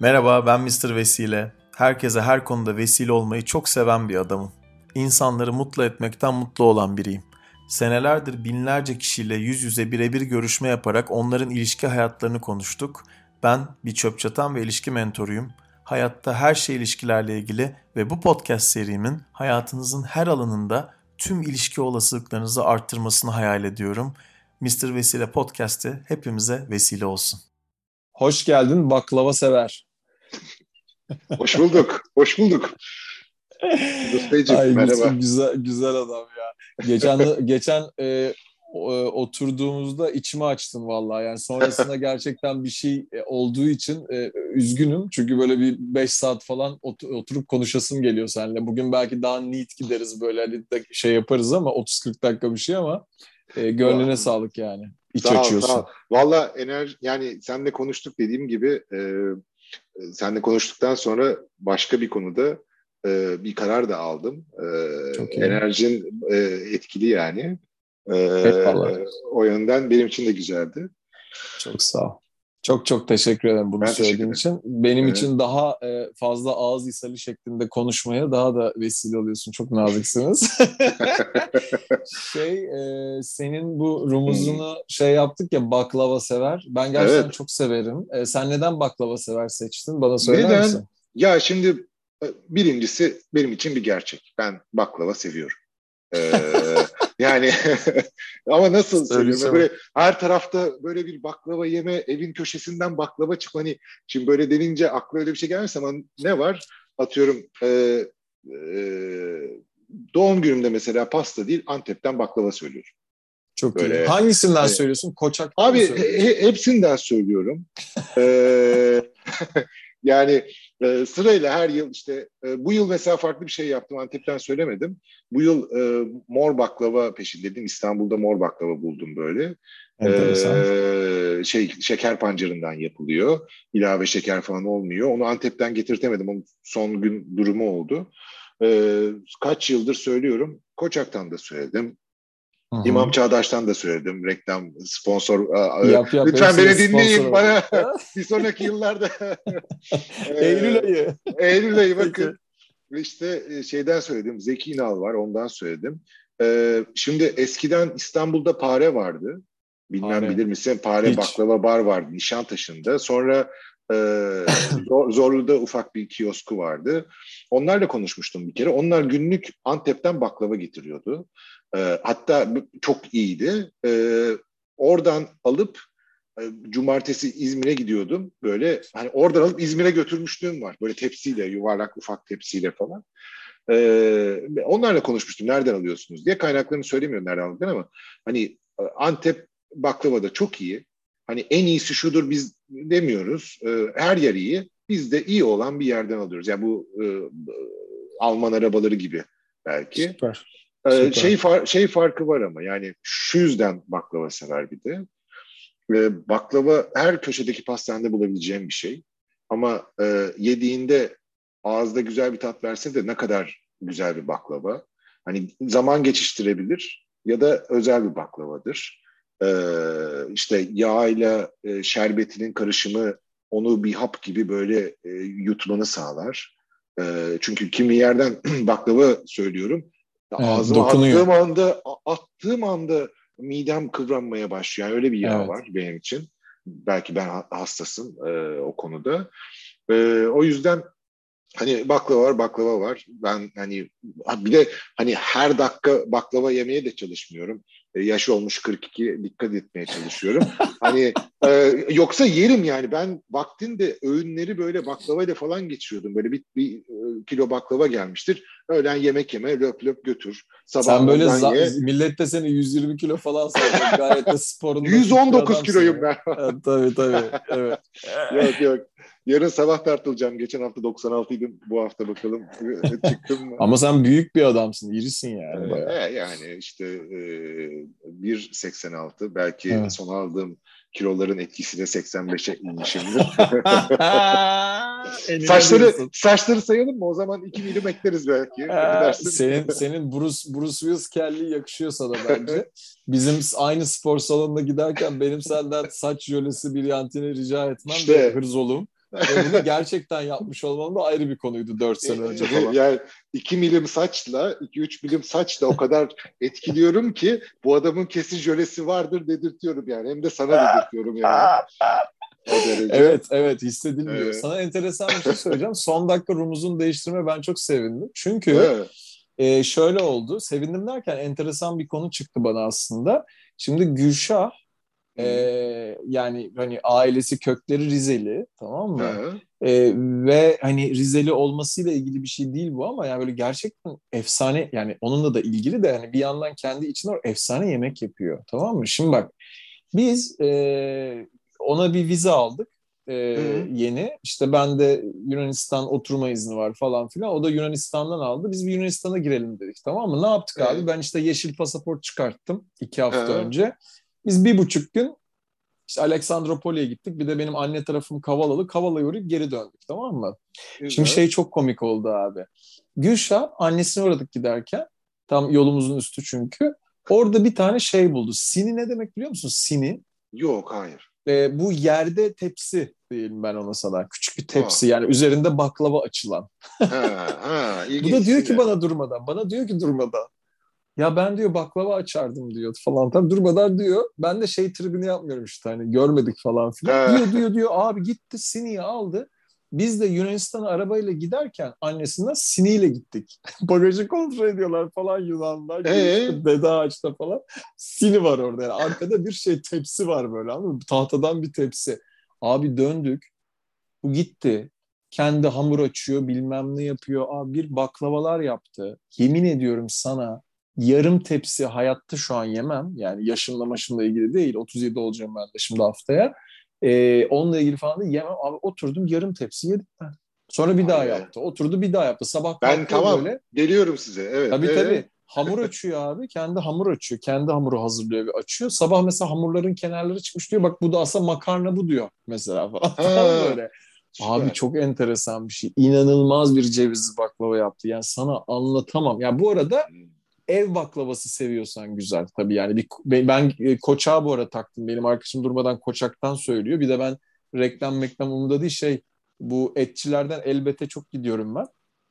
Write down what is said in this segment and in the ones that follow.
Merhaba ben Mr. Vesile. Herkese her konuda vesile olmayı çok seven bir adamım. İnsanları mutlu etmekten mutlu olan biriyim. Senelerdir binlerce kişiyle yüz yüze birebir görüşme yaparak onların ilişki hayatlarını konuştuk. Ben bir çöp çatan ve ilişki mentoruyum. Hayatta her şey ilişkilerle ilgili ve bu podcast serimin hayatınızın her alanında tüm ilişki olasılıklarınızı arttırmasını hayal ediyorum. Mr. Vesile Podcast'ı hepimize vesile olsun. Hoş geldin baklava sever. Hoş bulduk. Hoş bulduk. Ay, merhaba. Güzel, güzel adam ya. Geçen geçen e, oturduğumuzda içimi açtın vallahi. Yani sonrasında gerçekten bir şey e, olduğu için e, üzgünüm. Çünkü böyle bir 5 saat falan oturup konuşasım geliyor seninle. Bugün belki daha neat gideriz böyle hani şey yaparız ama 30-40 dakika bir şey ama e, gönlüne sağlık yani. İç sağ açıyorsun. Sağ ol. Valla enerji yani senle konuştuk dediğim gibi e, senle konuştuktan sonra başka bir konuda e, bir karar da aldım. E, Çok iyi. Enerjin e, etkili yani. E, o yönden benim için de güzeldi. Çok sağ ol. Çok çok teşekkür ederim bunu ben söylediğin için. Benim evet. için daha e, fazla ağız isali şeklinde konuşmaya daha da vesile oluyorsun. Çok naziksiniz. şey e, senin bu rumuzunu hmm. şey yaptık ya baklava sever. Ben gerçekten evet. çok severim. E, sen neden baklava sever seçtin? Bana söyler neden? misin? Ya şimdi birincisi benim için bir gerçek. Ben baklava seviyorum. Ee, yani ama nasıl söylüyorum böyle her tarafta böyle bir baklava yeme evin köşesinden baklava çık hani şimdi böyle denince akla öyle bir şey gelmez ama ne var atıyorum e, e, doğum günümde mesela pasta değil Antep'ten baklava söylüyorum. Çok böyle, iyi. Hangisinden e, söylüyorsun? Koçak Abi he, hepsinden söylüyorum. ee, yani e, sırayla her yıl işte e, bu yıl mesela farklı bir şey yaptım Antep'ten söylemedim. Bu yıl e, mor baklava peşindeydim. İstanbul'da mor baklava buldum böyle. Ee, şey şeker pancarından yapılıyor. İlave şeker falan olmuyor. Onu Antep'ten getirtemedim. Onun son gün durumu oldu. Ee, kaç yıldır söylüyorum. Koçak'tan da söyledim. Hı-hı. İmam Çağdaş'tan da söyledim. Reklam, sponsor. Yap, yap, Lütfen beni dinleyin bana. bir sonraki yıllarda. Eylül ayı. Eylül ayı bakın. İşte e, şeyden söyledim. Zeki İnal var ondan söyledim. Ee, şimdi eskiden İstanbul'da Pare vardı. Bilmem Pare. bilir misin? Pare Hiç. baklava bar vardı Nişantaşı'nda. Sonra e, Zorlu'da ufak bir kiosku vardı. Onlarla konuşmuştum bir kere. Onlar günlük Antep'ten baklava getiriyordu. E, hatta çok iyiydi. E, oradan alıp e, cumartesi İzmir'e gidiyordum. Böyle hani oradan alıp İzmir'e götürmüşlüğüm var. Böyle tepsiyle, yuvarlak ufak tepsiyle falan. Ee, onlarla konuşmuştum. Nereden alıyorsunuz diye. Kaynaklarını söylemiyorum nereden aldıklarını ama hani Antep baklava da çok iyi. Hani en iyisi şudur biz demiyoruz. Ee, her yer iyi. Biz de iyi olan bir yerden alıyoruz. Yani bu e, Alman arabaları gibi belki. Süper. Ee, şey, far, şey farkı var ama yani şu yüzden baklava sever bir de. Baklava her köşedeki pastanede bulabileceğim bir şey. Ama e, yediğinde ağızda güzel bir tat verse de ne kadar güzel bir baklava. Hani zaman geçiştirebilir ya da özel bir baklavadır. Ee, işte yağ e, şerbetinin karışımı onu bir hap gibi böyle e, yutmanı sağlar. E, çünkü kimi yerden baklava söylüyorum Evet, Ağzıma dokunuyor. attığım anda attığım anda midem kıvranmaya başlıyor. Yani öyle bir yağ evet. var benim için. Belki ben hastasın e, o konuda. E, o yüzden hani baklava var, baklava var. Ben hani bir de hani her dakika baklava yemeye de çalışmıyorum. E, yaş olmuş 42 dikkat etmeye çalışıyorum. hani e, yoksa yerim yani ben vaktinde öğünleri böyle baklavayla falan geçiriyordum. Böyle bir, bir e, kilo baklava gelmiştir. Öğlen yemek yeme löp löp götür. Sabah Sen böyle za- millet de seni 120 kilo falan sanıyor. Gayet de sporunda. 119 kiloyum ben. evet, tabii tabii. Evet. yok yok. Yarın sabah tartılacağım. Geçen hafta 96 idim. Bu hafta bakalım çıktım mı? Ama sen büyük bir adamsın. İrisin yani. Ee, yani işte e, 1.86 belki evet. son aldığım kiloların etkisiyle 85'e inmişimdir. saçları saçları sayalım mı? O zaman 2 milim ekleriz belki. senin senin Bruce Bruce Willis kelliği yakışıyor sana bence. Bizim aynı spor salonuna giderken benim senden saç jölesi bir yantini rica etmem işte, hırz olum. Ve bunu gerçekten yapmış olmam da ayrı bir konuydu 4 sene önce falan. Yani 2 milim saçla, 2-3 milim saçla o kadar etkiliyorum ki bu adamın kesin jölesi vardır dedirtiyorum yani. Hem de sana dedirtiyorum yani. Evet evet hissedilmiyor. Evet. Sana enteresan bir şey söyleyeceğim. Son dakika rumuzun değiştirme ben çok sevindim. Çünkü evet. e, şöyle oldu. Sevindim derken enteresan bir konu çıktı bana aslında. Şimdi Gülşah e, yani hani ailesi kökleri Rizeli tamam mı? E, ve hani Rizeli olmasıyla ilgili bir şey değil bu ama yani böyle gerçekten efsane yani onunla da ilgili de hani bir yandan kendi içinde efsane yemek yapıyor tamam mı? Şimdi bak biz e, ona bir vize aldık e, yeni. İşte ben de Yunanistan oturma izni var falan filan. O da Yunanistan'dan aldı. Biz bir Yunanistan'a girelim dedik tamam mı? Ne yaptık evet. abi? Ben işte yeşil pasaport çıkarttım iki hafta evet. önce. Biz bir buçuk gün işte Aleksandropoli'ye gittik. Bir de benim anne tarafım Kavalalı. Kavala'ya uğrayıp geri döndük tamam mı? Güzel. Şimdi şey çok komik oldu abi. Gülşah annesine uğradık giderken. Tam yolumuzun üstü çünkü. Orada bir tane şey buldu. Sini ne demek biliyor musun? Sini. Yok hayır e, bu yerde tepsi diyelim ben ona sana. Küçük bir tepsi ha. yani üzerinde baklava açılan. ha, ha, bu da diyor ki bana durmadan. Bana diyor ki durmadan. Ya ben diyor baklava açardım diyor falan. Tabii durmadan diyor. Ben de şey tribini yapmıyorum işte hani görmedik falan filan. diyor diyor diyor abi gitti Sini'yi aldı. Biz de Yunanistan'a arabayla giderken annesinden siniyle gittik. Bagajı kontrol ediyorlar falan Yunanlar. Ee? Dede ağaçta falan. Sini var orada. Yani arkada bir şey tepsi var böyle anladın mı? Tahtadan bir tepsi. Abi döndük. Bu gitti. Kendi hamur açıyor bilmem ne yapıyor. Abi bir baklavalar yaptı. Yemin ediyorum sana yarım tepsi hayatta şu an yemem. Yani yaşımla maşımla ilgili değil. 37 olacağım ben de şimdi haftaya. Ee, onunla ilgili falan da yemem. Abi oturdum yarım tepsi yedim ben. Sonra bir daha Aynen. yaptı. Oturdu bir daha yaptı. Sabah ben tamam böyle. geliyorum size. Evet. Tabii evet. tabii. Hamur açıyor abi. Kendi hamur açıyor. Kendi hamuru hazırlıyor ve açıyor. Sabah mesela hamurların kenarları çıkmış diyor. Bak bu da aslında makarna bu diyor mesela falan. böyle. Abi çok enteresan bir şey. İnanılmaz bir cevizli baklava yaptı. Yani sana anlatamam. Ya yani bu arada hmm ev baklavası seviyorsan güzel. Tabii yani bir, ben e, koçağı bu arada taktım. Benim arkadaşım durmadan koçaktan söylüyor. Bir de ben reklam meklam umurumda değil. Şey bu etçilerden elbette çok gidiyorum ben.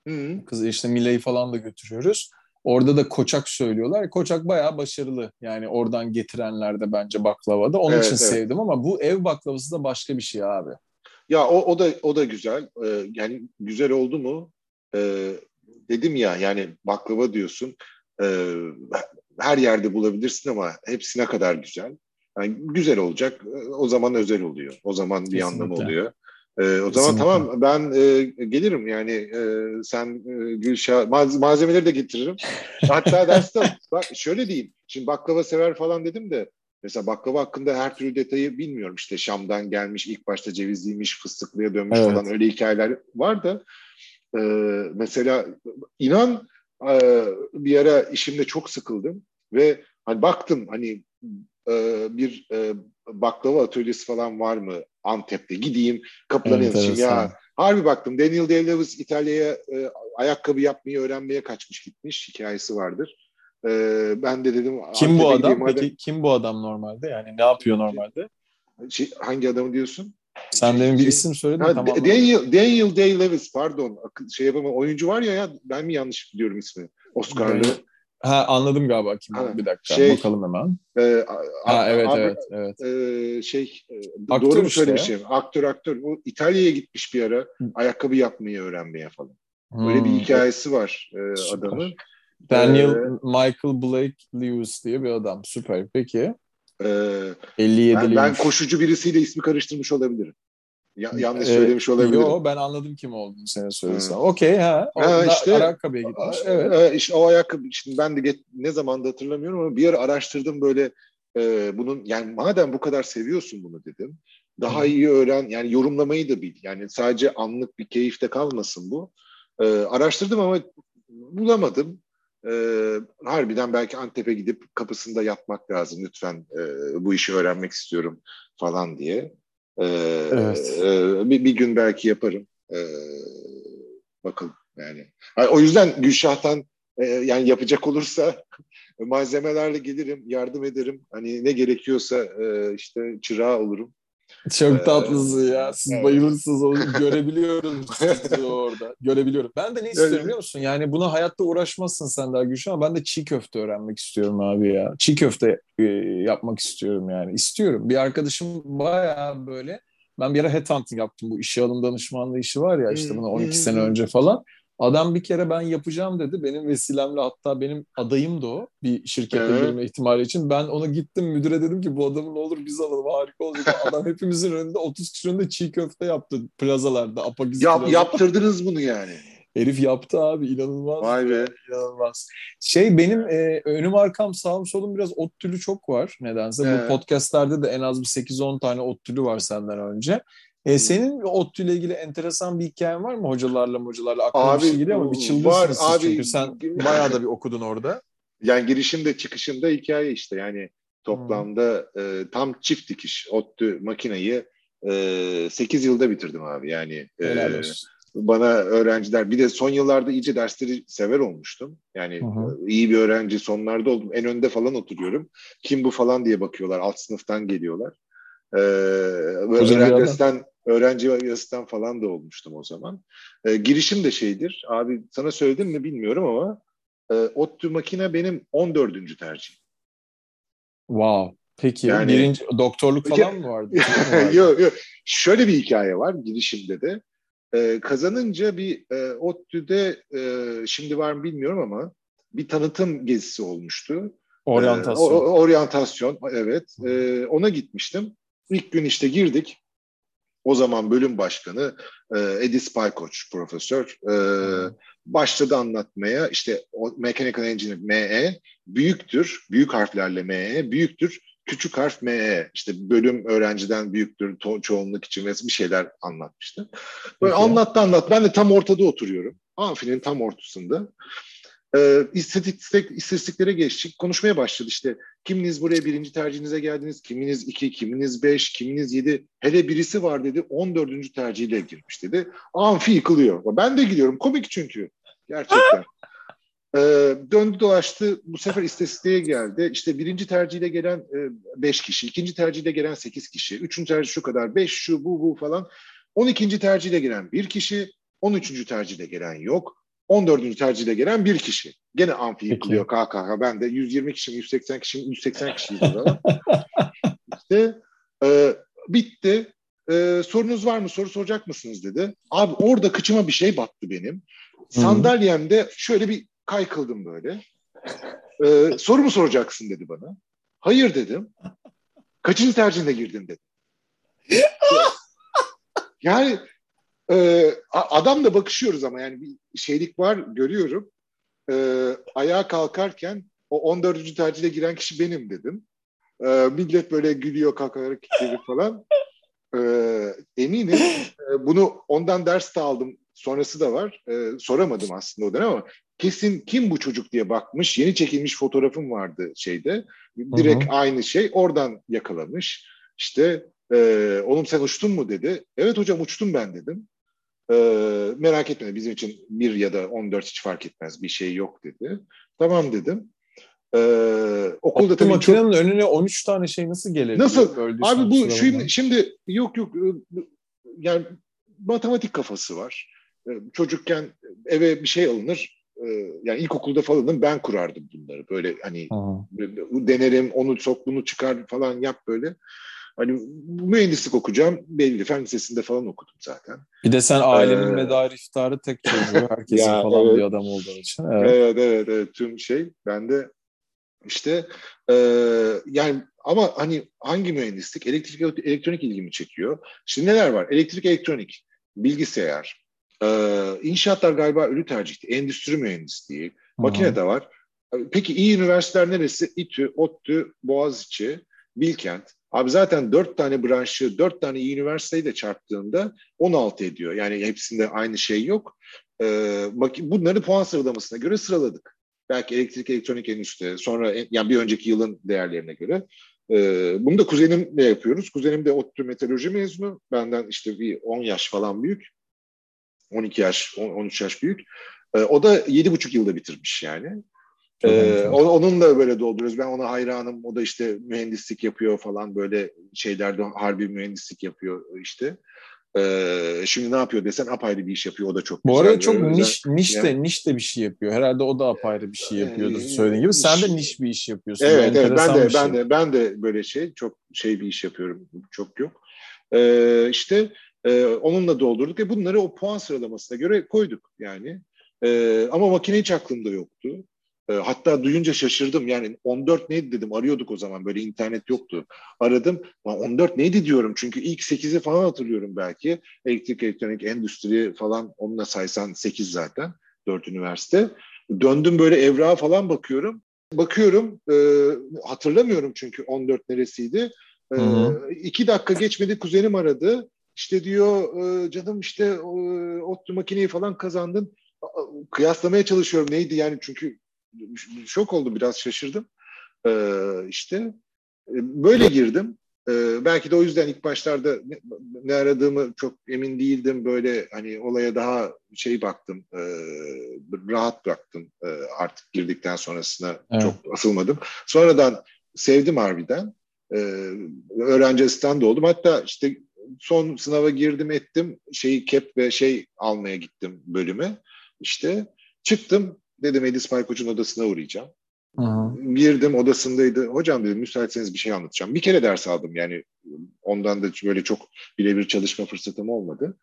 Hı. kız işte Mile'yi falan da götürüyoruz. Orada da koçak söylüyorlar. Koçak bayağı başarılı. Yani oradan getirenler de bence baklavada onun evet, için evet. sevdim ama bu ev baklavası da başka bir şey abi. Ya o, o da o da güzel. Ee, yani güzel oldu mu? Ee, dedim ya yani baklava diyorsun e, her yerde bulabilirsin ama hepsine kadar güzel. Yani güzel olacak. O zaman özel oluyor. O zaman bir Kesinlikle. anlamı oluyor. E, o zaman tamam ben e, gelirim yani e, sen e, Gülşah maz, malzemeleri de getiririm. Hatta derste bak şöyle diyeyim. Şimdi baklava sever falan dedim de mesela baklava hakkında her türlü detayı bilmiyorum. İşte Şam'dan gelmiş ilk başta cevizliymiş fıstıklıya dönmüş evet. falan öyle hikayeler var da e, mesela inan ee, bir ara işimde çok sıkıldım ve hani baktım hani e, bir e, baklava atölyesi falan var mı Antep'te gideyim kapılarına yazışayım ya harbi baktım Daniel Day-Lewis İtalya'ya e, ayakkabı yapmayı öğrenmeye kaçmış gitmiş hikayesi vardır. ben de dedim kim bu adam peki kim bu adam normalde yani ne yapıyor normalde? Şey, hangi adamı diyorsun? Sen demin bir isim söyledin tamam. Daniel, Daniel Day-Lewis pardon. Şey yapamam. Oyuncu var ya ya ben mi yanlış biliyorum ismini? Oscar'lı. Ha anladım galiba kim ha, bir dakika şey, bakalım hemen. E, ha evet abi, evet evet. E, şey e, aktör doğru mu işte söylemişim? Ya. Aktör aktör. O İtalya'ya gitmiş bir ara ayakkabı yapmayı öğrenmeye falan. Böyle hmm. bir hikayesi var e, adamın. Daniel ee, Michael Blake Lewis diye bir adam. Süper. Peki. Ee, 57 ben, ben koşucu birisiyle ismi karıştırmış olabilirim. Ya, yanlış ee, söylemiş olabilirim. Yok ben anladım kim olduğunu sen söylesen. Okey ha. ha işte, ayakkabıya gitmiş. Evet. E, işte o ayakkabı şimdi ben de get, ne zamanda hatırlamıyorum ama bir ara araştırdım böyle e, bunun yani madem bu kadar seviyorsun bunu dedim. Daha Hı. iyi öğren yani yorumlamayı da bil. Yani sadece anlık bir keyifte kalmasın bu. E, araştırdım ama bulamadım. E, harbiden belki Antep'e gidip kapısında yatmak lazım lütfen e, bu işi öğrenmek istiyorum falan diye. Ee, evet. e, bir, bir gün belki yaparım. Ee, bakalım yani. O yüzden Gülşah'tan e, yani yapacak olursa malzemelerle gelirim, yardım ederim. Hani ne gerekiyorsa e, işte çırağı olurum. Çok ee, tatlısın ya. Siz evet. bayılırsınız onu görebiliyorum sizi orada. Görebiliyorum. Ben de ne istiyorum biliyor musun? Yani buna hayatta uğraşmazsın sen daha güçlü ama ben de çiğ köfte öğrenmek istiyorum abi ya. Çiğ köfte e, yapmak istiyorum yani. İstiyorum. Bir arkadaşım bayağı böyle ben bir ara headhunting yaptım. Bu işe alım danışmanlığı işi var ya işte buna 12 sene önce falan. Adam bir kere ben yapacağım dedi. Benim vesilemle hatta benim adayım da o. Bir şirkete evet. girme ihtimali için. Ben ona gittim müdüre dedim ki bu adamı ne olur biz alalım harika olacak. Adam hepimizin önünde 30 kişinin önünde çiğ köfte yaptı plazalarda. Apagiz Yap, plaza. Yaptırdınız bunu yani. Herif yaptı abi inanılmaz. Vay be. İnanılmaz. Şey benim e, önüm arkam sağım solum biraz ot tülü çok var nedense. Evet. Bu podcastlerde de en az bir 8-10 tane ot tülü var senden önce. E, senin ODTÜ ile ilgili enteresan bir hikayen var mı hocalarla hocalarla? Aklıma abi, bir şey geliyor ama bir çıldırırsınız var, abi, çünkü sen bayağı da bir okudun orada. Yani girişimde çıkışında hikaye işte yani toplamda hmm. e, tam çift dikiş ODTÜ makineyi e, 8 yılda bitirdim abi yani. E, bana öğrenciler bir de son yıllarda iyice dersleri sever olmuştum. Yani hı hı. iyi bir öğrenci sonlarda oldum. En önde falan oturuyorum. Kim bu falan diye bakıyorlar. Alt sınıftan geliyorlar. Ee, öğrenci öğrenci üyesinden falan da olmuştum o zaman. E, girişim de şeydir. Abi sana söyledim mi bilmiyorum ama e, ODTÜ makine benim 14. tercihim. Wow. Peki yani, birinci doktorluk falan mı vardı? yok yok. Şöyle bir hikaye var girişimde de. E, kazanınca bir e, ODTÜ'de e, şimdi var mı bilmiyorum ama bir tanıtım gezisi olmuştu. Oryantasyon. E, o, oryantasyon evet. E, ona gitmiştim. İlk gün işte girdik. O zaman bölüm başkanı e, Edis Paykoç profesör e, başladı anlatmaya işte o Mechanical Engineering ME büyüktür, büyük harflerle ME büyüktür, küçük harf ME işte bölüm öğrenciden büyüktür to- çoğunluk için bir şeyler anlatmıştı. Böyle Peki. anlattı anlat. Ben de tam ortada oturuyorum. Amfinin tam ortasında. E, istatistik, istatistiklere geçtik. Konuşmaya başladı işte. Kiminiz buraya birinci tercihinize geldiniz, kiminiz iki, kiminiz beş, kiminiz yedi. Hele birisi var dedi, on dördüncü tercihiyle girmiş dedi. Amfi yıkılıyor. Ben de gidiyorum. Komik çünkü. Gerçekten. Ee, döndü dolaştı bu sefer istatistiğe geldi. İşte birinci tercihle gelen e, beş kişi, ikinci tercihle gelen sekiz kişi, üçüncü tercih şu kadar, beş şu bu bu falan. On ikinci tercihle gelen bir kişi, on üçüncü tercihle gelen yok. 14. tercihde gelen bir kişi. Gene amfi yıkılıyor KKK. Ben de 120 kişi 180 kişi 180 kişiyiz falan. işte e, bitti. E, sorunuz var mı? Soru soracak mısınız dedi. Abi orada kıçıma bir şey battı benim. Sandalyemde şöyle bir kaykıldım böyle. E, soru mu soracaksın dedi bana. Hayır dedim. Kaçıncı tercihinde girdin dedi. yani e, adamla bakışıyoruz ama yani bir şeylik var görüyorum. E, ayağa kalkarken o 14. tercihle giren kişi benim dedim. E, millet böyle gülüyor kalkarak falan. E, eminim e, bunu ondan ders de aldım. Sonrası da var. E, soramadım aslında o dönem ama kesin kim bu çocuk diye bakmış. Yeni çekilmiş fotoğrafım vardı şeyde. Direkt Hı-hı. aynı şey. Oradan yakalamış. İşte e, oğlum sen uçtun mu dedi. Evet hocam uçtum ben dedim. E, merak etme bizim için bir ya da 14 hiç fark etmez bir şey yok dedi. Tamam dedim. Ee, okulda tabii makinenin çok... önüne 13 tane şey nasıl gelir? Nasıl? Abi bu şimdi, şimdi yok yok yani matematik kafası var. Çocukken eve bir şey alınır. Yani ilkokulda falan ben kurardım bunları. Böyle hani Aha. denerim, onu sok, bunu çıkar falan yap böyle. Hani mühendislik okuyacağım belli. Fen lisesinde falan okudum zaten. Bir de sen ailenin ee, medarı iftarı tek çocuğu. Herkesin ya, falan evet. bir adam olduğu için. Evet. evet evet evet tüm şey. Ben de işte e, yani ama hani hangi mühendislik? Elektrik elektronik ilgimi çekiyor. Şimdi neler var? Elektrik elektronik, bilgisayar, e, inşaatlar galiba ölü tercihti. Endüstri mühendisliği, makine de var. Peki iyi üniversiteler neresi? İTÜ, ODTÜ, Boğaziçi, Bilkent. Abi zaten dört tane branşı, dört tane iyi üniversiteyi de çarptığında 16 ediyor. Yani hepsinde aynı şey yok. Ee, bunları puan sıralamasına göre sıraladık. Belki elektrik, elektronik endüstri, sonra yani bir önceki yılın değerlerine göre. Ee, bunu da kuzenimle yapıyoruz. Kuzenim de ODTÜ metalurji mezunu. Benden işte bir 10 yaş falan büyük. 12 yaş, 13 yaş büyük. Ee, o da 7,5 yılda bitirmiş yani. Ee, onun da böyle dolduruyoruz. Ben ona hayranım. O da işte mühendislik yapıyor falan böyle şeylerde harbi mühendislik yapıyor işte. Ee, şimdi ne yapıyor desen apayrı bir iş yapıyor. O da çok Bu arada çok niş, niş de, yani, niş de bir şey yapıyor. Herhalde o da apayrı bir şey yapıyordur söylediğin gibi. Sen de niş bir iş yapıyorsun. Evet, evet ben de ben şey. de ben de böyle şey çok şey bir iş yapıyorum. Çok yok. Ee, işte e, onunla doldurduk ve bunları o puan sıralamasına göre koyduk yani. Ee, ama makine hiç aklımda yoktu. Ee, hatta duyunca şaşırdım. Yani 14 neydi dedim. Arıyorduk o zaman. Böyle internet yoktu. Aradım. 14 neydi diyorum. Çünkü ilk 8'i falan hatırlıyorum belki. Elektrik, elektronik, endüstri falan onunla saysan 8 zaten. 4 üniversite. Döndüm böyle evrağa falan bakıyorum. Bakıyorum. E, hatırlamıyorum çünkü 14 neresiydi. E, iki dakika geçmedi kuzenim aradı. İşte diyor e, canım işte e, ODTÜ makineyi falan kazandın. Kıyaslamaya çalışıyorum neydi yani çünkü şok oldu biraz şaşırdım. Ee, işte e, böyle girdim. Ee, belki de o yüzden ilk başlarda ne, ne aradığımı çok emin değildim. Böyle hani olaya daha şey baktım, e, rahat bıraktım e, artık girdikten sonrasına evet. çok asılmadım. Sonradan sevdim harbiden. E, öğrenci asistanı oldum. Hatta işte son sınava girdim ettim. Şeyi kep ve şey almaya gittim bölüme. İşte çıktım Dedim Edis Baykoç'un odasına uğrayacağım. Hı-hı. Girdim odasındaydı. Hocam dedim müsaitseniz bir şey anlatacağım. Bir kere ders aldım yani ondan da böyle çok birebir çalışma fırsatım olmadı.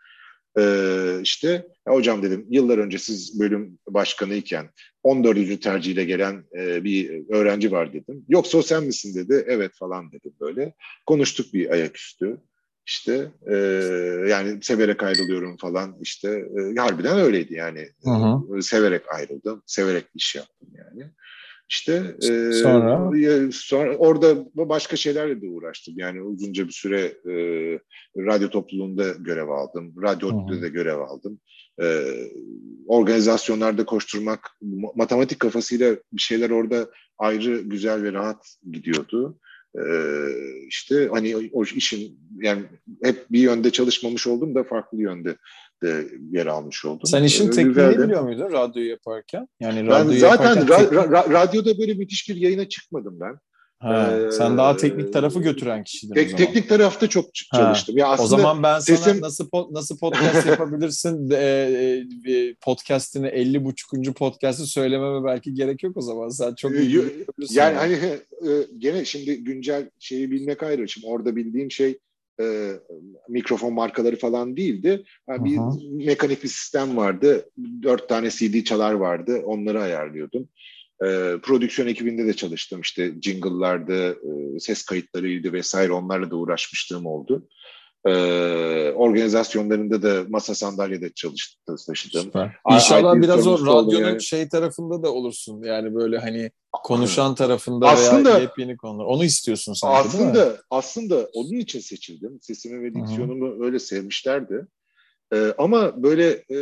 Ee, işte hocam dedim yıllar önce siz bölüm başkanı iken 14. tercihle gelen e, bir öğrenci var dedim. Yoksa o sen misin dedi. Evet falan dedim böyle. Konuştuk bir ayaküstü. İşte e, yani severek ayrılıyorum falan işte e, harbiden öyleydi yani. Hı hı. Severek ayrıldım, severek iş yaptım yani. İşte e, sonra? E, sonra orada başka şeylerle de uğraştım. Yani uzunca bir süre e, radyo topluluğunda görev aldım. Radyoda da görev aldım. E, organizasyonlarda koşturmak, matematik kafasıyla bir şeyler orada ayrı, güzel ve rahat gidiyordu. Ee, işte hani o işin yani hep bir yönde çalışmamış oldum da farklı yönde de yer almış oldum. Sen işin ee, tekniğini biliyor muydun radyoyu yaparken? Yani ben zaten ra- ra- radyoda böyle müthiş bir yayına çıkmadım ben. Ha, ee, sen daha teknik tarafı götüren kişiydin tek, o zaman. Teknik tarafta çok çalıştım. Ha, ya aslında o zaman ben sesim... sana nasıl nasıl podcast yapabilirsin e, e, podcast'ini 50 buçukuncu podcast'ı söylememe belki gerek yok o zaman. Sen çok iyi Yani, yani hani e, gene şimdi güncel şeyi bilmek ayrı. Şimdi orada bildiğim şey e, mikrofon markaları falan değildi. Yani bir Aha. mekanik bir sistem vardı. Dört tane CD çalar vardı. Onları ayarlıyordum. E, prodüksiyon ekibinde de çalıştım. İşte jingle'lardı, e, ses kayıtlarıydı vesaire onlarla da uğraşmışlığım oldu. E, organizasyonlarında da masa sandalyede çalıştım, taşıdım. Süper. İnşallah I, biraz o radyonun yani. şey tarafında da olursun. Yani böyle hani konuşan tarafında aslında, veya yepyeni konular. Onu istiyorsun sanki aslında, değil mi? Aslında onun için seçildim. Sesimi ve diksiyonumu Hı-hı. öyle sevmişlerdi. Ee, ama böyle e,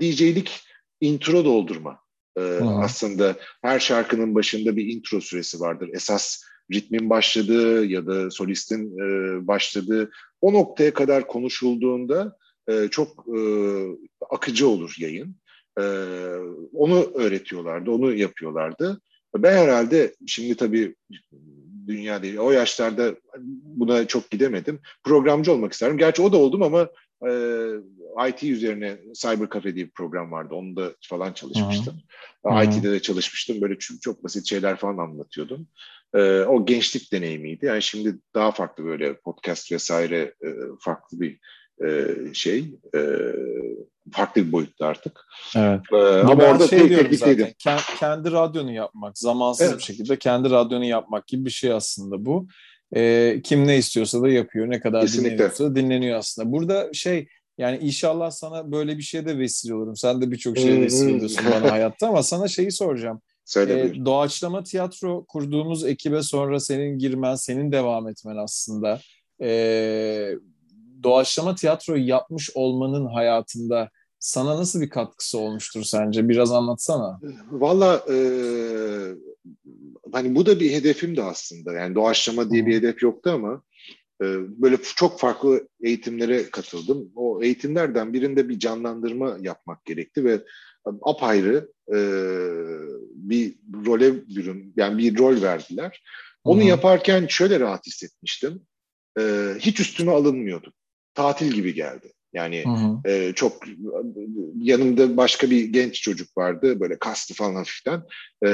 DJ'lik intro doldurma. Ee, aslında her şarkının başında bir intro süresi vardır. Esas ritmin başladığı ya da solistin e, başladığı o noktaya kadar konuşulduğunda e, çok e, akıcı olur yayın. E, onu öğretiyorlardı, onu yapıyorlardı. Ben herhalde şimdi tabii dünya değil, o yaşlarda buna çok gidemedim. Programcı olmak isterim. Gerçi o da oldum ama e, IT üzerine Cyber Cafe diye bir program vardı. Onu da falan çalışmıştım. Hı-hı. IT'de de çalışmıştım. Böyle çok, çok basit şeyler falan anlatıyordum. E, o gençlik deneyimiydi. Yani şimdi daha farklı böyle podcast vesaire e, farklı bir e, şey. E, farklı bir boyutta artık. Evet. Ee, ama orada şey diyorum zaten, kendi radyonu yapmak, zamansız evet. bir şekilde kendi radyonu yapmak gibi bir şey aslında bu. Ee, kim ne istiyorsa da yapıyor, ne kadar Kesinlikle. dinleniyorsa dinleniyor aslında. Burada şey yani inşallah sana böyle bir şeye de vesile olurum. Sen de birçok şeye vesile oluyorsun bana hayatta ama sana şeyi soracağım. Söyle ee, doğaçlama tiyatro kurduğumuz ekibe sonra senin girmen, senin devam etmen aslında. Ee, doğaçlama tiyatroyu yapmış olmanın hayatında sana nasıl bir katkısı olmuştur sence? Biraz anlatsana. Valla e, hani bu da bir hedefim de aslında. Yani doğaçlama diye bir hedef yoktu ama e, böyle çok farklı eğitimlere katıldım. O eğitimlerden birinde bir canlandırma yapmak gerekti ve apayrı e, bir role bürün, yani bir rol verdiler. Onu Hı-hı. yaparken şöyle rahat hissetmiştim. E, hiç üstüme alınmıyordu. Tatil gibi geldi. Yani e, çok yanımda başka bir genç çocuk vardı böyle kastı falan hafiften. E,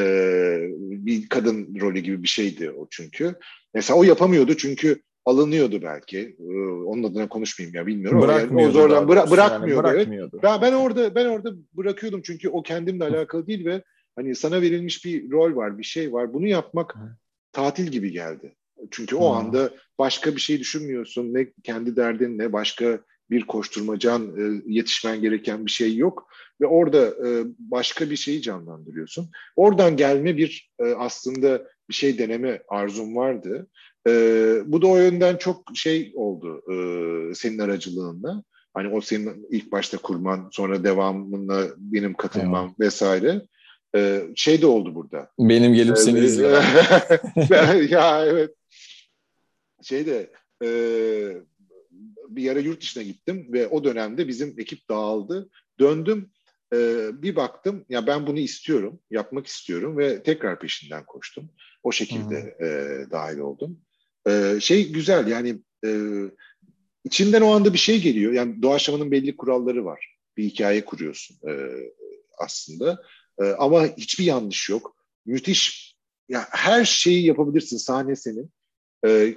bir kadın rolü gibi bir şeydi o çünkü. Mesela o yapamıyordu çünkü alınıyordu belki. Ee, onun adına konuşmayayım ya bilmiyorum. Bırakmıyordu. Yani o zorlan bıra- bırakmıyordu. Yani bırakmıyordu. Evet. Ben, ben orada ben orada bırakıyordum çünkü o kendimle alakalı değil ve hani sana verilmiş bir rol var, bir şey var. Bunu yapmak tatil gibi geldi. Çünkü o anda başka bir şey düşünmüyorsun. Ne kendi derdin ne başka bir koşturmacan, e, yetişmen gereken bir şey yok ve orada e, başka bir şeyi canlandırıyorsun. Oradan gelme bir e, aslında bir şey deneme arzum vardı. Bu da o yönden çok şey oldu senin aracılığında. Hani o senin ilk başta kurman, sonra devamında benim katılmam evet. vesaire. Şey de oldu burada. Benim gelip seni izlemem. ya evet. Şey de bir yere yurt dışına gittim ve o dönemde bizim ekip dağıldı. Döndüm e, bir baktım ya ben bunu istiyorum, yapmak istiyorum ve tekrar peşinden koştum. O şekilde e, dahil oldum. E, şey güzel yani e, içinden o anda bir şey geliyor. Yani doğaçlamanın belli kuralları var. Bir hikaye kuruyorsun e, aslında. E, ama hiçbir yanlış yok. Müthiş ya her şeyi yapabilirsin. Sahne senin. E,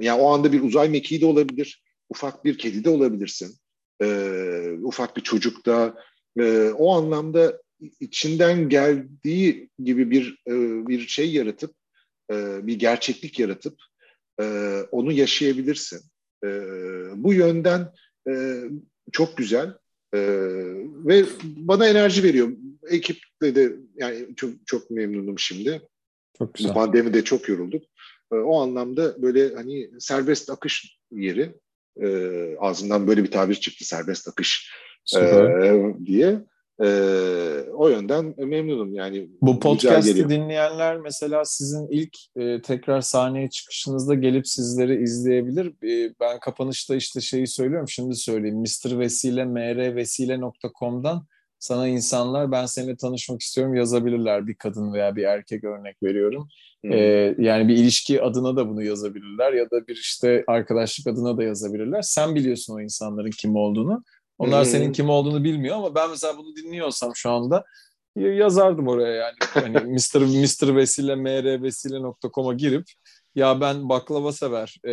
yani o anda bir uzay mekiği de olabilir ufak bir kedi de olabilirsin. E, ufak bir çocuk da e, o anlamda içinden geldiği gibi bir e, bir şey yaratıp e, bir gerçeklik yaratıp e, onu yaşayabilirsin. E, bu yönden e, çok güzel e, ve bana enerji veriyor. Ekiple de yani çok çok memnunum şimdi. Çok güzel. Pandemide çok yorulduk. E, o anlamda böyle hani serbest akış yeri e, ağzından böyle bir tabir çıktı serbest akış e, diye. E, o yönden memnunum yani. Bu podcast'i dinleyenler mesela sizin ilk e, tekrar sahneye çıkışınızda gelip sizleri izleyebilir. E, ben kapanışta işte şeyi söylüyorum şimdi söyleyeyim. Mr. Vesile mrvesile.com'dan sana insanlar ben seninle tanışmak istiyorum yazabilirler. Bir kadın veya bir erkek örnek veriyorum. Ee, yani bir ilişki adına da bunu yazabilirler ya da bir işte arkadaşlık adına da yazabilirler. Sen biliyorsun o insanların kim olduğunu. Onlar hmm. senin kim olduğunu bilmiyor ama ben mesela bunu dinliyorsam şu anda yazardım oraya yani. Hani Mr. Mr. Vesile mrvesile.com'a girip ya ben baklava sever. E,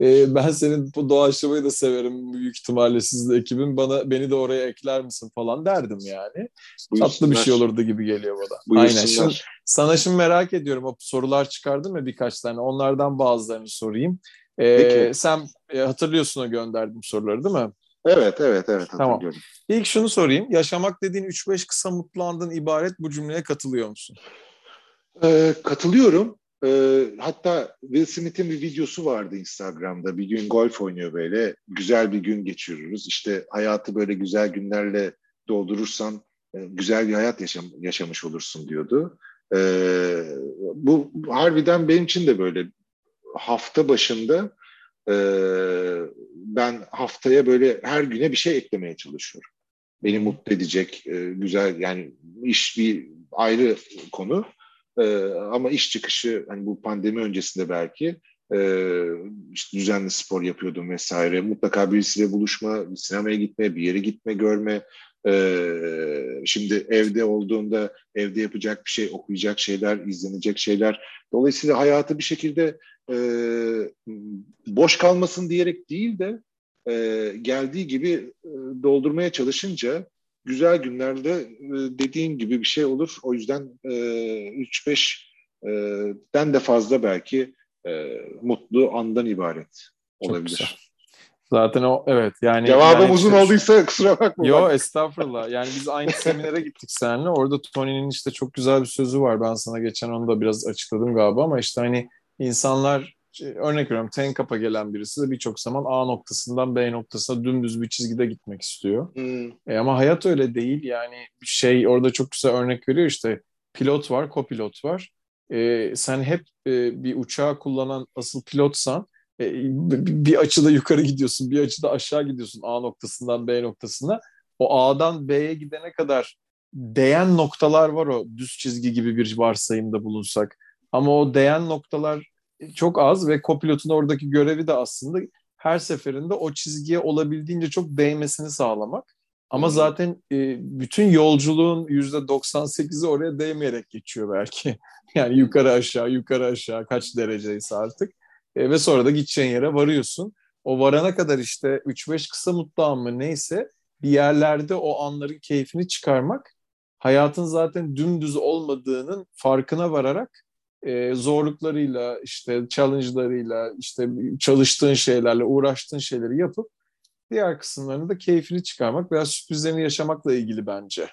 e, ben senin bu doğaçlamayı da severim büyük ihtimalle siz de ekibin. Bana beni de oraya ekler misin falan derdim yani. Buyursunlar. Tatlı bir şey olurdu gibi geliyor bana. Aynen. Şimdi, sana şimdi merak ediyorum. O sorular çıkardım ya birkaç tane. Onlardan bazılarını sorayım. E, sen e, hatırlıyorsun o gönderdiğim soruları değil mi? Evet, evet, evet. Tamam. İlk şunu sorayım. Yaşamak dediğin 3-5 kısa mutlu andın ibaret bu cümleye katılıyor musun? Ee, katılıyorum. E, hatta Will Smith'in bir videosu vardı Instagram'da. Bir gün golf oynuyor böyle. Güzel bir gün geçiriyoruz. İşte hayatı böyle güzel günlerle doldurursan e, güzel bir hayat yaşam, yaşamış olursun diyordu. E, bu harbiden benim için de böyle hafta başında e, ben haftaya böyle her güne bir şey eklemeye çalışıyorum. Beni mutlu edecek, e, güzel yani iş bir ayrı konu. E, ama iş çıkışı hani bu pandemi öncesinde belki e, işte düzenli spor yapıyordum vesaire. Mutlaka birisiyle buluşma, sinemaya gitme, bir yere gitme, görme. E, şimdi evde olduğunda evde yapacak bir şey, okuyacak şeyler, izlenecek şeyler. Dolayısıyla hayatı bir şekilde e, boş kalmasın diyerek değil de e, geldiği gibi e, doldurmaya çalışınca güzel günlerde e, dediğin gibi bir şey olur. O yüzden 3-5'den e, de fazla belki e, mutlu andan ibaret olabilir. Zaten o evet yani cevabım yani uzun işte, olduysa kusura bakma. Yo estağfurullah. Yani biz aynı seminere gittik seninle. Orada Tony'nin işte çok güzel bir sözü var. Ben sana geçen onu da biraz açıkladım galiba ama işte hani insanlar örnek veriyorum Tenkap'a gelen birisi de birçok zaman A noktasından B noktasına dümdüz bir çizgide gitmek istiyor. Hmm. E ama hayat öyle değil yani şey orada çok güzel örnek veriyor işte pilot var, kopilot var. E, sen hep e, bir uçağı kullanan asıl pilotsan E, bir açıda yukarı gidiyorsun, bir açıda aşağı gidiyorsun A noktasından B noktasına. O A'dan B'ye gidene kadar değen noktalar var o düz çizgi gibi bir varsayımda bulunsak. Ama o değen noktalar çok az ve kopilotun oradaki görevi de aslında her seferinde o çizgiye olabildiğince çok değmesini sağlamak. Ama zaten e, bütün yolculuğun yüzde 98'i oraya değmeyerek geçiyor belki. Yani yukarı aşağı, yukarı aşağı kaç dereceyse artık. E, ve sonra da gideceğin yere varıyorsun. O varana kadar işte 3-5 kısa mutlu an mı neyse bir yerlerde o anların keyfini çıkarmak hayatın zaten dümdüz olmadığının farkına vararak e, zorluklarıyla işte challenge'larıyla işte çalıştığın şeylerle uğraştığın şeyleri yapıp diğer kısımlarını da keyfini çıkarmak veya sürprizlerini yaşamakla ilgili bence.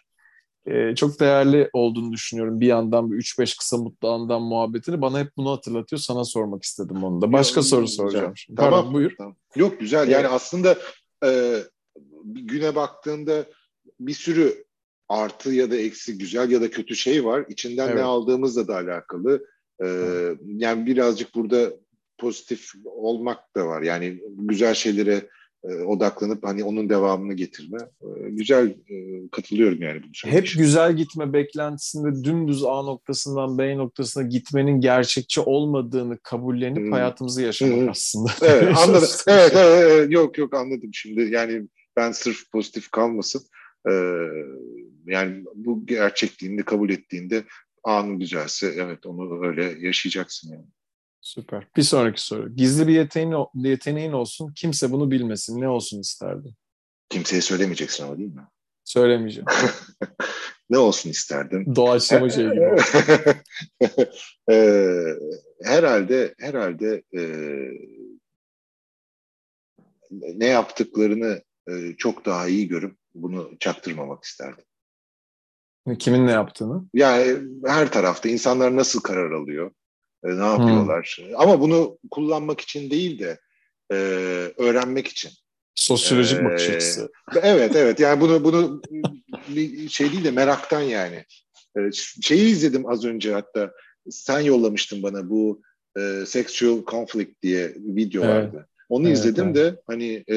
E, çok değerli olduğunu düşünüyorum. Bir yandan bir 3-5 kısa mutlu andan muhabbetini bana hep bunu hatırlatıyor. Sana sormak istedim onu da. Başka Yok, soru güzel. soracağım. Şimdi. Tamam, Pardon, buyur. Tamam. Yok güzel. Yani aslında e, güne baktığında bir sürü artı ya da eksi, güzel ya da kötü şey var. İçinden evet. ne aldığımızla da alakalı. Ee, yani birazcık burada pozitif olmak da var. Yani güzel şeylere e, odaklanıp hani onun devamını getirme. E, güzel e, katılıyorum yani. Bu Hep güzel gitme beklentisinde dümdüz A noktasından B noktasına gitmenin gerçekçi olmadığını kabullenip hmm. hayatımızı yaşamak hmm. aslında. Evet anladım. evet, evet, evet yok yok anladım şimdi. Yani ben sırf pozitif kalmasın. Ee, yani bu gerçekliğini kabul ettiğinde anı güzelse evet onu öyle yaşayacaksın yani. Süper. Bir sonraki soru. Gizli bir yeteneğin, yeteneğin olsun, kimse bunu bilmesin. Ne olsun isterdin? Kimseye söylemeyeceksin ama değil mi? Söylemeyeceğim. ne olsun isterdim? Doğaçlama şey gibi. ee, herhalde herhalde e, ne yaptıklarını e, çok daha iyi görüp bunu çaktırmamak isterdim. Kimin ne yaptığını? Yani her tarafta insanlar nasıl karar alıyor, e, ne yapıyorlar. Hmm. Ama bunu kullanmak için değil de e, öğrenmek için. Sosyolojik ee, bakış açısı. Evet evet yani bunu bunu bir şey değil de meraktan yani. E, şeyi izledim az önce hatta sen yollamıştın bana bu e, Sexual Conflict diye bir video evet. vardı. Onu evet, izledim evet. de hani e,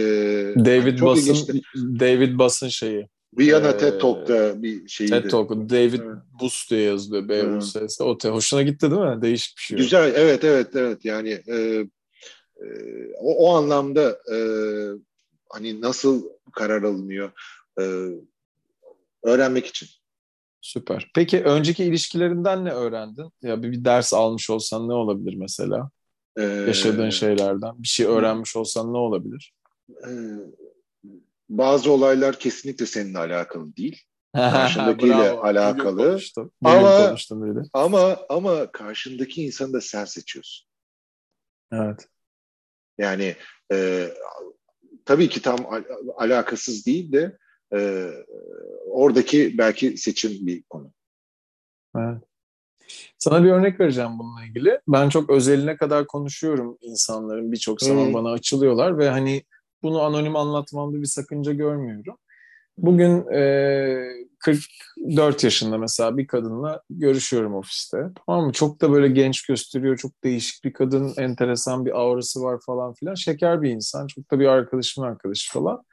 David Bass'ın David Bass'ın şeyi Viyana ee, TED Talk'ta bir şeydi. TED Talk, David evet. Bus diye yazılıyor. B U S S. O te, hoşuna gitti değil mi? Değişik bir şey. Güzel, evet evet evet. Yani e, e, o, o anlamda e, hani nasıl karar alınıyor e, öğrenmek için. Süper. Peki önceki ilişkilerinden ne öğrendin? Ya bir, bir ders almış olsan ne olabilir mesela? Ee, Yaşadığın şeylerden. Bir şey öğrenmiş olsan ne olabilir? Bazı olaylar kesinlikle seninle alakalı değil. Karşındakiyle alakalı. Ama, ama ama karşındaki insanı da sen seçiyorsun. Evet. Yani e, tabii ki tam al- alakasız değil de e, oradaki belki seçim bir konu. Evet. Sana bir örnek vereceğim bununla ilgili. Ben çok özeline kadar konuşuyorum insanların. Birçok zaman hmm. bana açılıyorlar ve hani bunu anonim anlatmamda bir sakınca görmüyorum. Bugün e, 44 yaşında mesela bir kadınla görüşüyorum ofiste. Tamam mı? Çok da böyle genç gösteriyor. Çok değişik bir kadın. Enteresan bir aurası var falan filan. Şeker bir insan. Çok da bir arkadaşımın arkadaşı falan.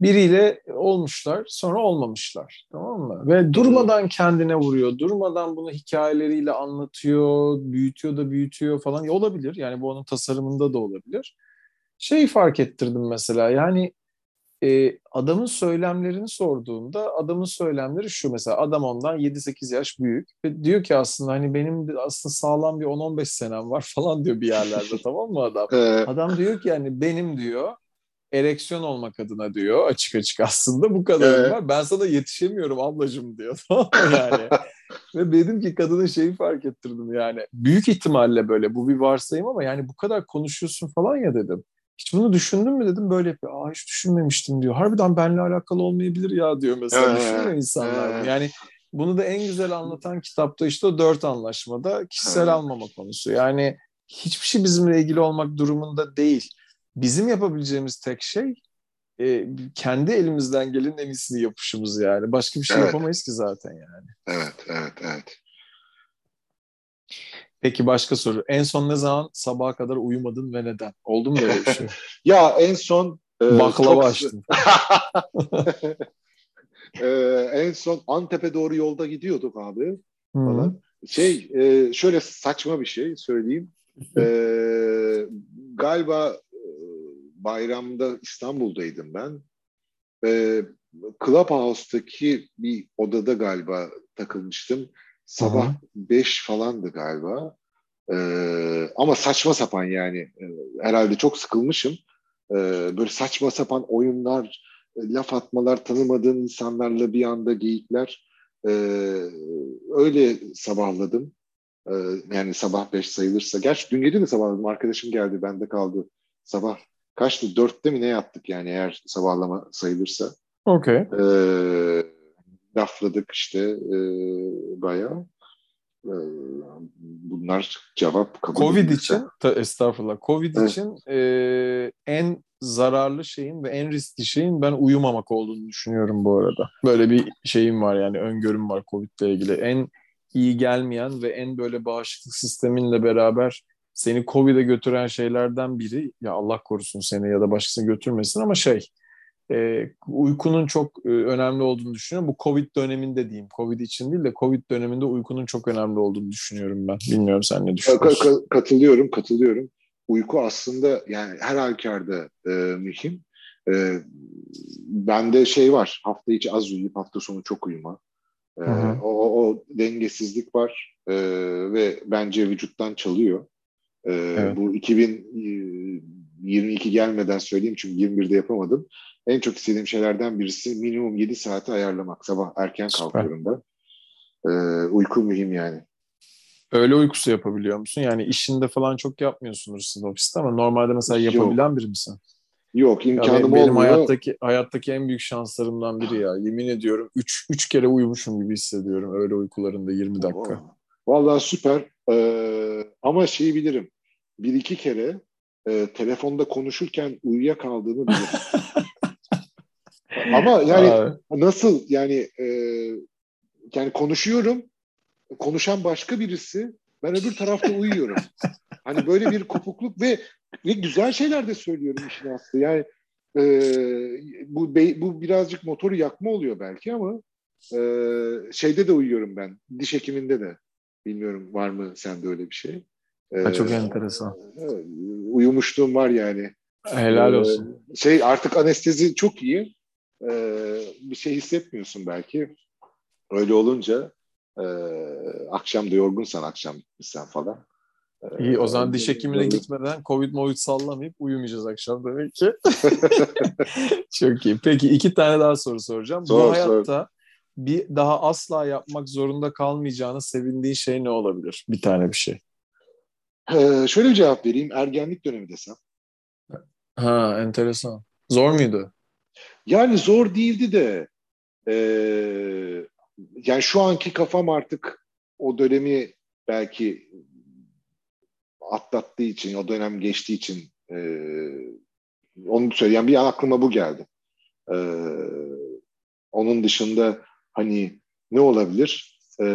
Biriyle olmuşlar sonra olmamışlar. Tamam mı? Ve durmadan kendine vuruyor. Durmadan bunu hikayeleriyle anlatıyor. Büyütüyor da büyütüyor falan. Ya olabilir. Yani bu onun tasarımında da olabilir şey fark ettirdim mesela yani e, adamın söylemlerini sorduğunda adamın söylemleri şu mesela adam ondan 7-8 yaş büyük ve diyor ki aslında hani benim aslında sağlam bir 10-15 senem var falan diyor bir yerlerde tamam mı adam? adam diyor ki yani benim diyor ereksiyon olmak adına diyor açık açık aslında bu kadar var. Ben sana yetişemiyorum ablacığım diyor yani? Ve dedim ki kadının şeyi fark ettirdim yani. Büyük ihtimalle böyle bu bir varsayım ama yani bu kadar konuşuyorsun falan ya dedim. Hiç bunu düşündün mü dedim böyle yapıyor. Aa hiç düşünmemiştim diyor. Harbiden benimle alakalı olmayabilir ya diyor mesela. Düşünmüyor insanlar. Yani bunu da en güzel anlatan kitapta işte o dört anlaşmada kişisel almama konusu. Yani hiçbir şey bizimle ilgili olmak durumunda değil. Bizim yapabileceğimiz tek şey e, kendi elimizden gelen en iyisini yapışımız yani. Başka bir şey evet. yapamayız ki zaten yani. Evet, evet, evet. Peki başka soru. En son ne zaman sabaha kadar uyumadın ve neden? Oldu mu böyle bir şey? ya en son e, Baklava çok... açtın. e, en son Antep'e doğru yolda gidiyorduk abi. Falan. Şey e, şöyle saçma bir şey söyleyeyim. E, galiba e, bayramda İstanbul'daydım ben. E, Clubhouse'daki bir odada galiba takılmıştım. Sabah 5 falandı galiba. Ee, ama saçma sapan yani. Ee, herhalde çok sıkılmışım. Ee, böyle saçma sapan oyunlar, laf atmalar, tanımadığın insanlarla bir anda geyikler. Ee, öyle sabahladım. Ee, yani sabah 5 sayılırsa. Gerçi dün gece de sabahladım. Arkadaşım geldi, bende kaldı. Sabah kaçtı? Dörtte mi ne yattık yani eğer sabahlama sayılırsa. Okey. Ee, lafladık işte e, bayağı. E, bunlar cevap kabul Covid edilirse. için, ta, estağfurullah, Covid evet. için e, en zararlı şeyin ve en riskli şeyin ben uyumamak olduğunu düşünüyorum bu arada. Böyle bir şeyim var yani öngörüm var Covid ile ilgili. En iyi gelmeyen ve en böyle bağışıklık sisteminle beraber seni Covid'e götüren şeylerden biri ya Allah korusun seni ya da başkasını götürmesin ama şey e, uykunun çok e, önemli olduğunu düşünüyorum. Bu Covid döneminde diyeyim. Covid için değil de Covid döneminde uykunun çok önemli olduğunu düşünüyorum ben. Bilmiyorum sen ne düşünüyorsun? Katılıyorum, katılıyorum. Uyku aslında yani her halükarda e, mühim. E, bende şey var, hafta içi az uyuyup hafta sonu çok uyuma. E, o, o dengesizlik var e, ve bence vücuttan çalıyor. E, evet. Bu 2022 gelmeden söyleyeyim çünkü 21'de yapamadım en çok istediğim şeylerden birisi minimum 7 saati ayarlamak. Sabah erken kalkıyorum da. Ee, uyku mühim yani. Öyle uykusu yapabiliyor musun? Yani işinde falan çok yapmıyorsunuz sizin ofiste ama normalde mesela yapabilen Yok. biri misin? Yok imkanım ya benim, benim hayattaki hayattaki en büyük şanslarımdan biri ya. Yemin ediyorum 3 3 kere uyumuşum gibi hissediyorum öyle uykularında 20 dakika. Vallahi süper. Ee, ama şeyi bilirim. Bir iki kere e, telefonda konuşurken uyuyakaldığımı bilirim. Ama yani Abi. nasıl yani e, yani konuşuyorum konuşan başka birisi ben öbür tarafta uyuyorum. hani böyle bir kopukluk ve ve güzel şeyler de söylüyorum işin aslı. Yani e, bu bu birazcık motoru yakma oluyor belki ama e, şeyde de uyuyorum ben. Diş hekiminde de. Bilmiyorum var mı sende öyle bir şey? E, çok enteresan. E, uyumuşluğum var yani. Helal olsun. E, şey artık anestezi çok iyi e, bir şey hissetmiyorsun belki. Öyle olunca e, akşam da yorgunsan akşam gitmişsen falan. İyi o zaman diş hekimine gitmeden Covid Movid sallamayıp uyumayacağız akşam demek ki. Çok iyi. Peki iki tane daha soru soracağım. Sor, Bu hayatta sor. bir daha asla yapmak zorunda kalmayacağını sevindiğin şey ne olabilir? Bir tane bir şey. Ee, şöyle bir cevap vereyim. Ergenlik dönemi desem. Ha enteresan. Zor muydu? Yani zor değildi de e, yani şu anki kafam artık o dönemi belki atlattığı için, o dönem geçtiği için e, onu söyleyen bir an aklıma bu geldi. E, onun dışında hani ne olabilir? E,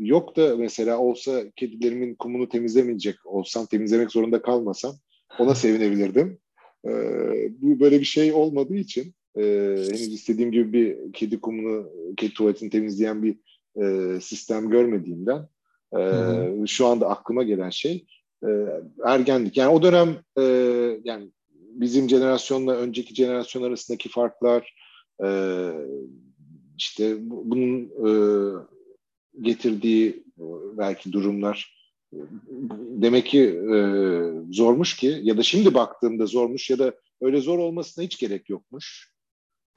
yok da mesela olsa kedilerimin kumunu temizlemeyecek olsam, temizlemek zorunda kalmasam ona sevinebilirdim. E, bu böyle bir şey olmadığı için e, henüz istediğim gibi bir kedi kumunu, kedi tuvaletini temizleyen bir e, sistem görmediğimden e, şu anda aklıma gelen şey e, ergenlik. Yani o dönem e, yani bizim jenerasyonla önceki jenerasyon arasındaki farklar e, işte bunun e, getirdiği belki durumlar demek ki e, zormuş ki ya da şimdi baktığımda zormuş ya da öyle zor olmasına hiç gerek yokmuş.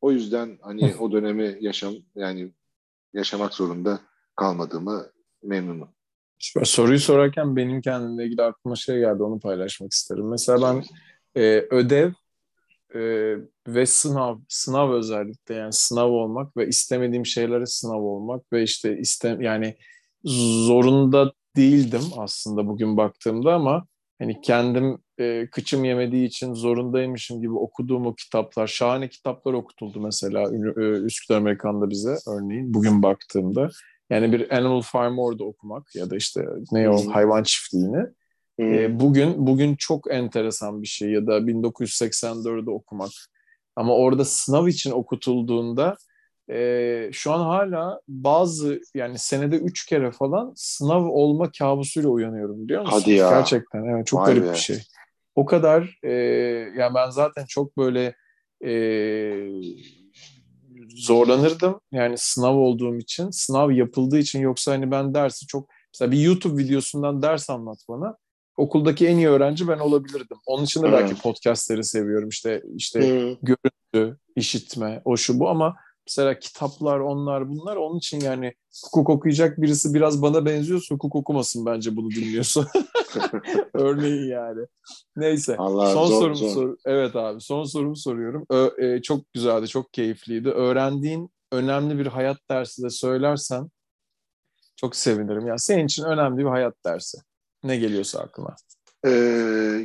O yüzden hani o dönemi yaşam yani yaşamak zorunda kalmadığımı memnunum. Süper. Soruyu sorarken benim kendimle ilgili aklıma şey geldi onu paylaşmak isterim. Mesela ben e, ödev e, ve sınav, sınav özellikle yani sınav olmak ve istemediğim şeylere sınav olmak ve işte istem yani zorunda değildim aslında bugün baktığımda ama hani kendim e, kıçım yemediği için zorundaymışım gibi okuduğum o kitaplar, şahane kitaplar okutuldu mesela e, Üsküdar Amerikan'da bize örneğin bugün baktığımda. Yani bir Animal Farm orada okumak ya da işte ne o hayvan çiftliğini. E, bugün bugün çok enteresan bir şey ya da 1984'de okumak. Ama orada sınav için okutulduğunda e, şu an hala bazı yani senede üç kere falan sınav olma kabusuyla uyanıyorum biliyor musun? Hadi ya. Gerçekten evet çok Vay garip be. bir şey. O kadar e, yani ben zaten çok böyle e, zorlanırdım. Yani sınav olduğum için, sınav yapıldığı için yoksa hani ben dersi çok mesela bir YouTube videosundan ders anlat bana. Okuldaki en iyi öğrenci ben olabilirdim. Onun için de belki podcastleri seviyorum. İşte işte hmm. görüntü, işitme, o şu bu ama Mesela kitaplar onlar bunlar onun için yani hukuk okuyacak birisi biraz bana benziyorsa hukuk okumasın bence bunu dinliyorsa. Örneğin yani. Neyse. Allah, son zor, sorumu zor. sor. Evet abi son sorumu soruyorum. Ö- e, çok güzeldi, çok keyifliydi. Öğrendiğin önemli bir hayat dersi de söylersen çok sevinirim. Yani senin için önemli bir hayat dersi. Ne geliyorsa aklına. Ee,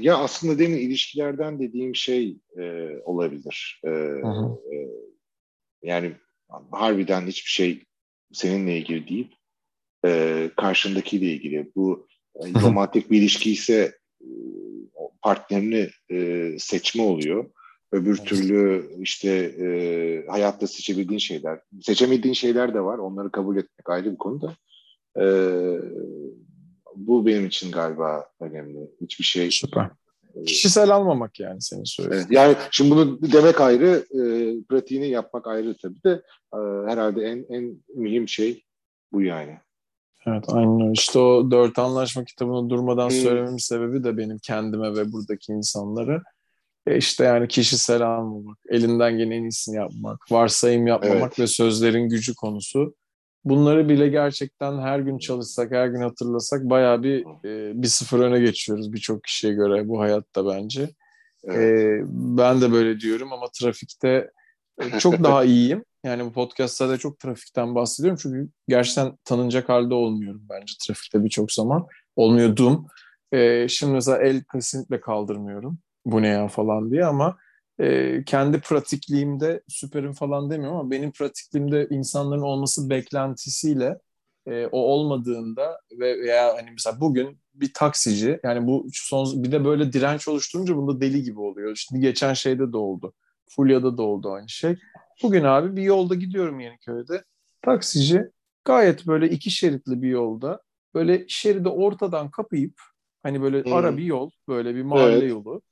ya aslında demin ilişkilerden dediğim şey e, olabilir. Ee, e, yani harbiden hiçbir şey seninle ilgili değil. E, karşındakiyle ilgili. Bu e, romantik bir ilişki ise e, partnerini e, seçme oluyor. Öbür türlü işte e, hayatta seçebildiğin şeyler. Seçemediğin şeyler de var. Onları kabul etmek ayrı bir konu da. E, bu benim için galiba önemli. Hiçbir şey Süper. Kişisel almamak yani senin söylediğin. Evet, yani şimdi bunu demek ayrı, e, pratiğini yapmak ayrı tabii de e, herhalde en en mühim şey bu yani. Evet aynen öyle. İşte o dört anlaşma kitabını durmadan hmm. söylememin sebebi de benim kendime ve buradaki insanları. E işte yani kişisel almamak, elinden gelen en iyisini yapmak, varsayım yapmamak evet. ve sözlerin gücü konusu bunları bile gerçekten her gün çalışsak, her gün hatırlasak bayağı bir e, bir sıfır öne geçiyoruz birçok kişiye göre bu hayatta bence. Evet. E, ben de böyle diyorum ama trafikte e, çok daha iyiyim. Yani bu podcastlarda çok trafikten bahsediyorum çünkü gerçekten tanınacak halde olmuyorum bence trafikte birçok zaman. Olmuyordum. E, şimdi mesela el kesinlikle kaldırmıyorum. Bu ne ya falan diye ama e, kendi pratikliğimde süperim falan demiyorum ama benim pratikliğimde insanların olması beklentisiyle e, o olmadığında ve veya hani mesela bugün bir taksici yani bu son bir de böyle direnç oluşturunca bunda deli gibi oluyor. Şimdi geçen şeyde de oldu. Fulya'da da oldu aynı şey. Bugün abi bir yolda gidiyorum Yeniköy'de. Taksici gayet böyle iki şeritli bir yolda böyle şeridi ortadan kapayıp hani böyle hmm. ara bir yol böyle bir mahalle evet. yolu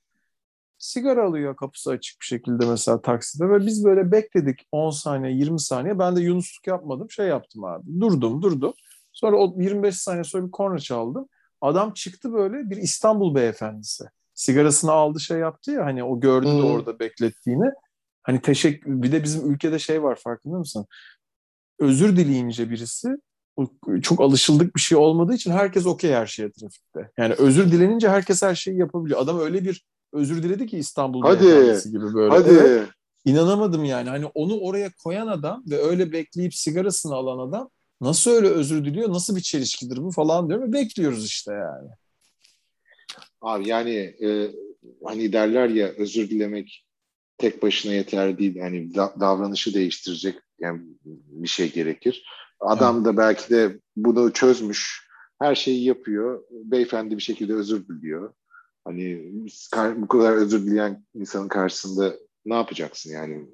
sigara alıyor kapısı açık bir şekilde mesela takside ve biz böyle bekledik 10 saniye 20 saniye. Ben de Yunusluk yapmadım şey yaptım abi. Durdum durdum. Sonra o 25 saniye sonra bir korna çaldım. Adam çıktı böyle bir İstanbul beyefendisi. Sigarasını aldı şey yaptı ya hani o gördü hmm. de orada beklettiğini. Hani teşekkür bir de bizim ülkede şey var farkında mısın? Özür dileyince birisi çok alışıldık bir şey olmadığı için herkes okey her şeye trafikte. Yani özür dilenince herkes her şeyi yapabiliyor. Adam öyle bir özür diledi ki İstanbul hadi, gibi böyle. Hadi. Evet, inanamadım yani. Hani onu oraya koyan adam ve öyle bekleyip sigarasını alan adam nasıl öyle özür diliyor? Nasıl bir çelişkidir bu falan diyor ve bekliyoruz işte yani. Abi yani e, hani derler ya özür dilemek tek başına yeter değil. Yani da, davranışı değiştirecek yani bir şey gerekir. Adam evet. da belki de bunu çözmüş. Her şeyi yapıyor. Beyefendi bir şekilde özür diliyor. Hani bu kadar özür dileyen insanın karşısında ne yapacaksın yani?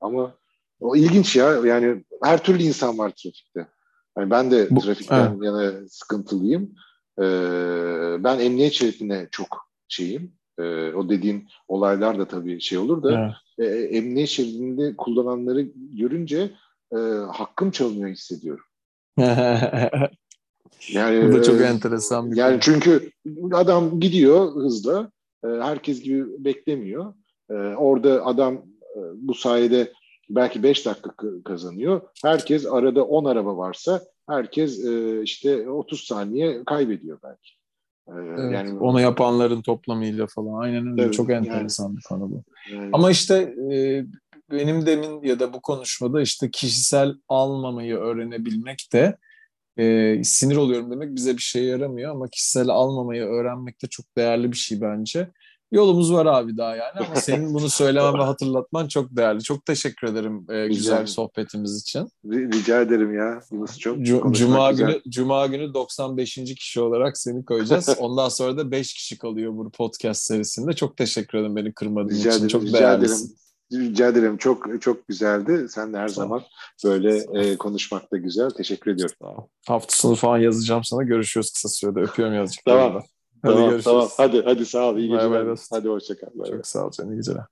Ama o ilginç ya. Yani her türlü insan var trafikte. Yani ben de bu, trafikten evet. yana sıkıntılıyım. Ee, ben emniyet şeridine çok şeyim. Ee, o dediğin olaylar da tabii şey olur da evet. e, emniyet şeridinde kullananları görünce e, hakkım çalınıyor hissediyorum. Yani, Bu da çok e, enteresan bir Yani konu. çünkü adam gidiyor hızla. E, herkes gibi beklemiyor. E, orada adam bu sayede belki 5 dakika kazanıyor. Herkes arada 10 araba varsa herkes işte 30 saniye kaybediyor belki. Evet, yani onu yapanların toplamıyla falan aynen öyle evet, çok enteresan yani, bir konu bu. Yani. Ama işte benim demin ya da bu konuşmada işte kişisel almamayı öğrenebilmek de e, sinir oluyorum demek bize bir şey yaramıyor ama kişisel almamayı öğrenmek de çok değerli bir şey bence. yolumuz var abi daha yani ama senin bunu söylemen ve hatırlatman çok değerli. Çok teşekkür ederim e, güzel sohbetimiz için. Rica ederim ya. Yunus çok C- Cuma güzel. günü Cuma günü 95. kişi olarak seni koyacağız. Ondan sonra da 5 kişi kalıyor bu podcast serisinde. Çok teşekkür ederim beni kırmadığın rica için. Ederim, çok rica değerlisin. Ederim. Rica ederim. Çok çok güzeldi. Sen de her zaman böyle e, konuşmak da güzel. Teşekkür ediyorum. Tamam. Hafta sonu falan yazacağım sana. Görüşüyoruz kısa sürede. Öpüyorum yazacaklarını. Tamam. Hadi tamam, görüşürüz. Tamam. Hadi hadi sağ ol. İyi geceler. Hadi hoşça kal. Çok sağ ol canım. İyi geceler.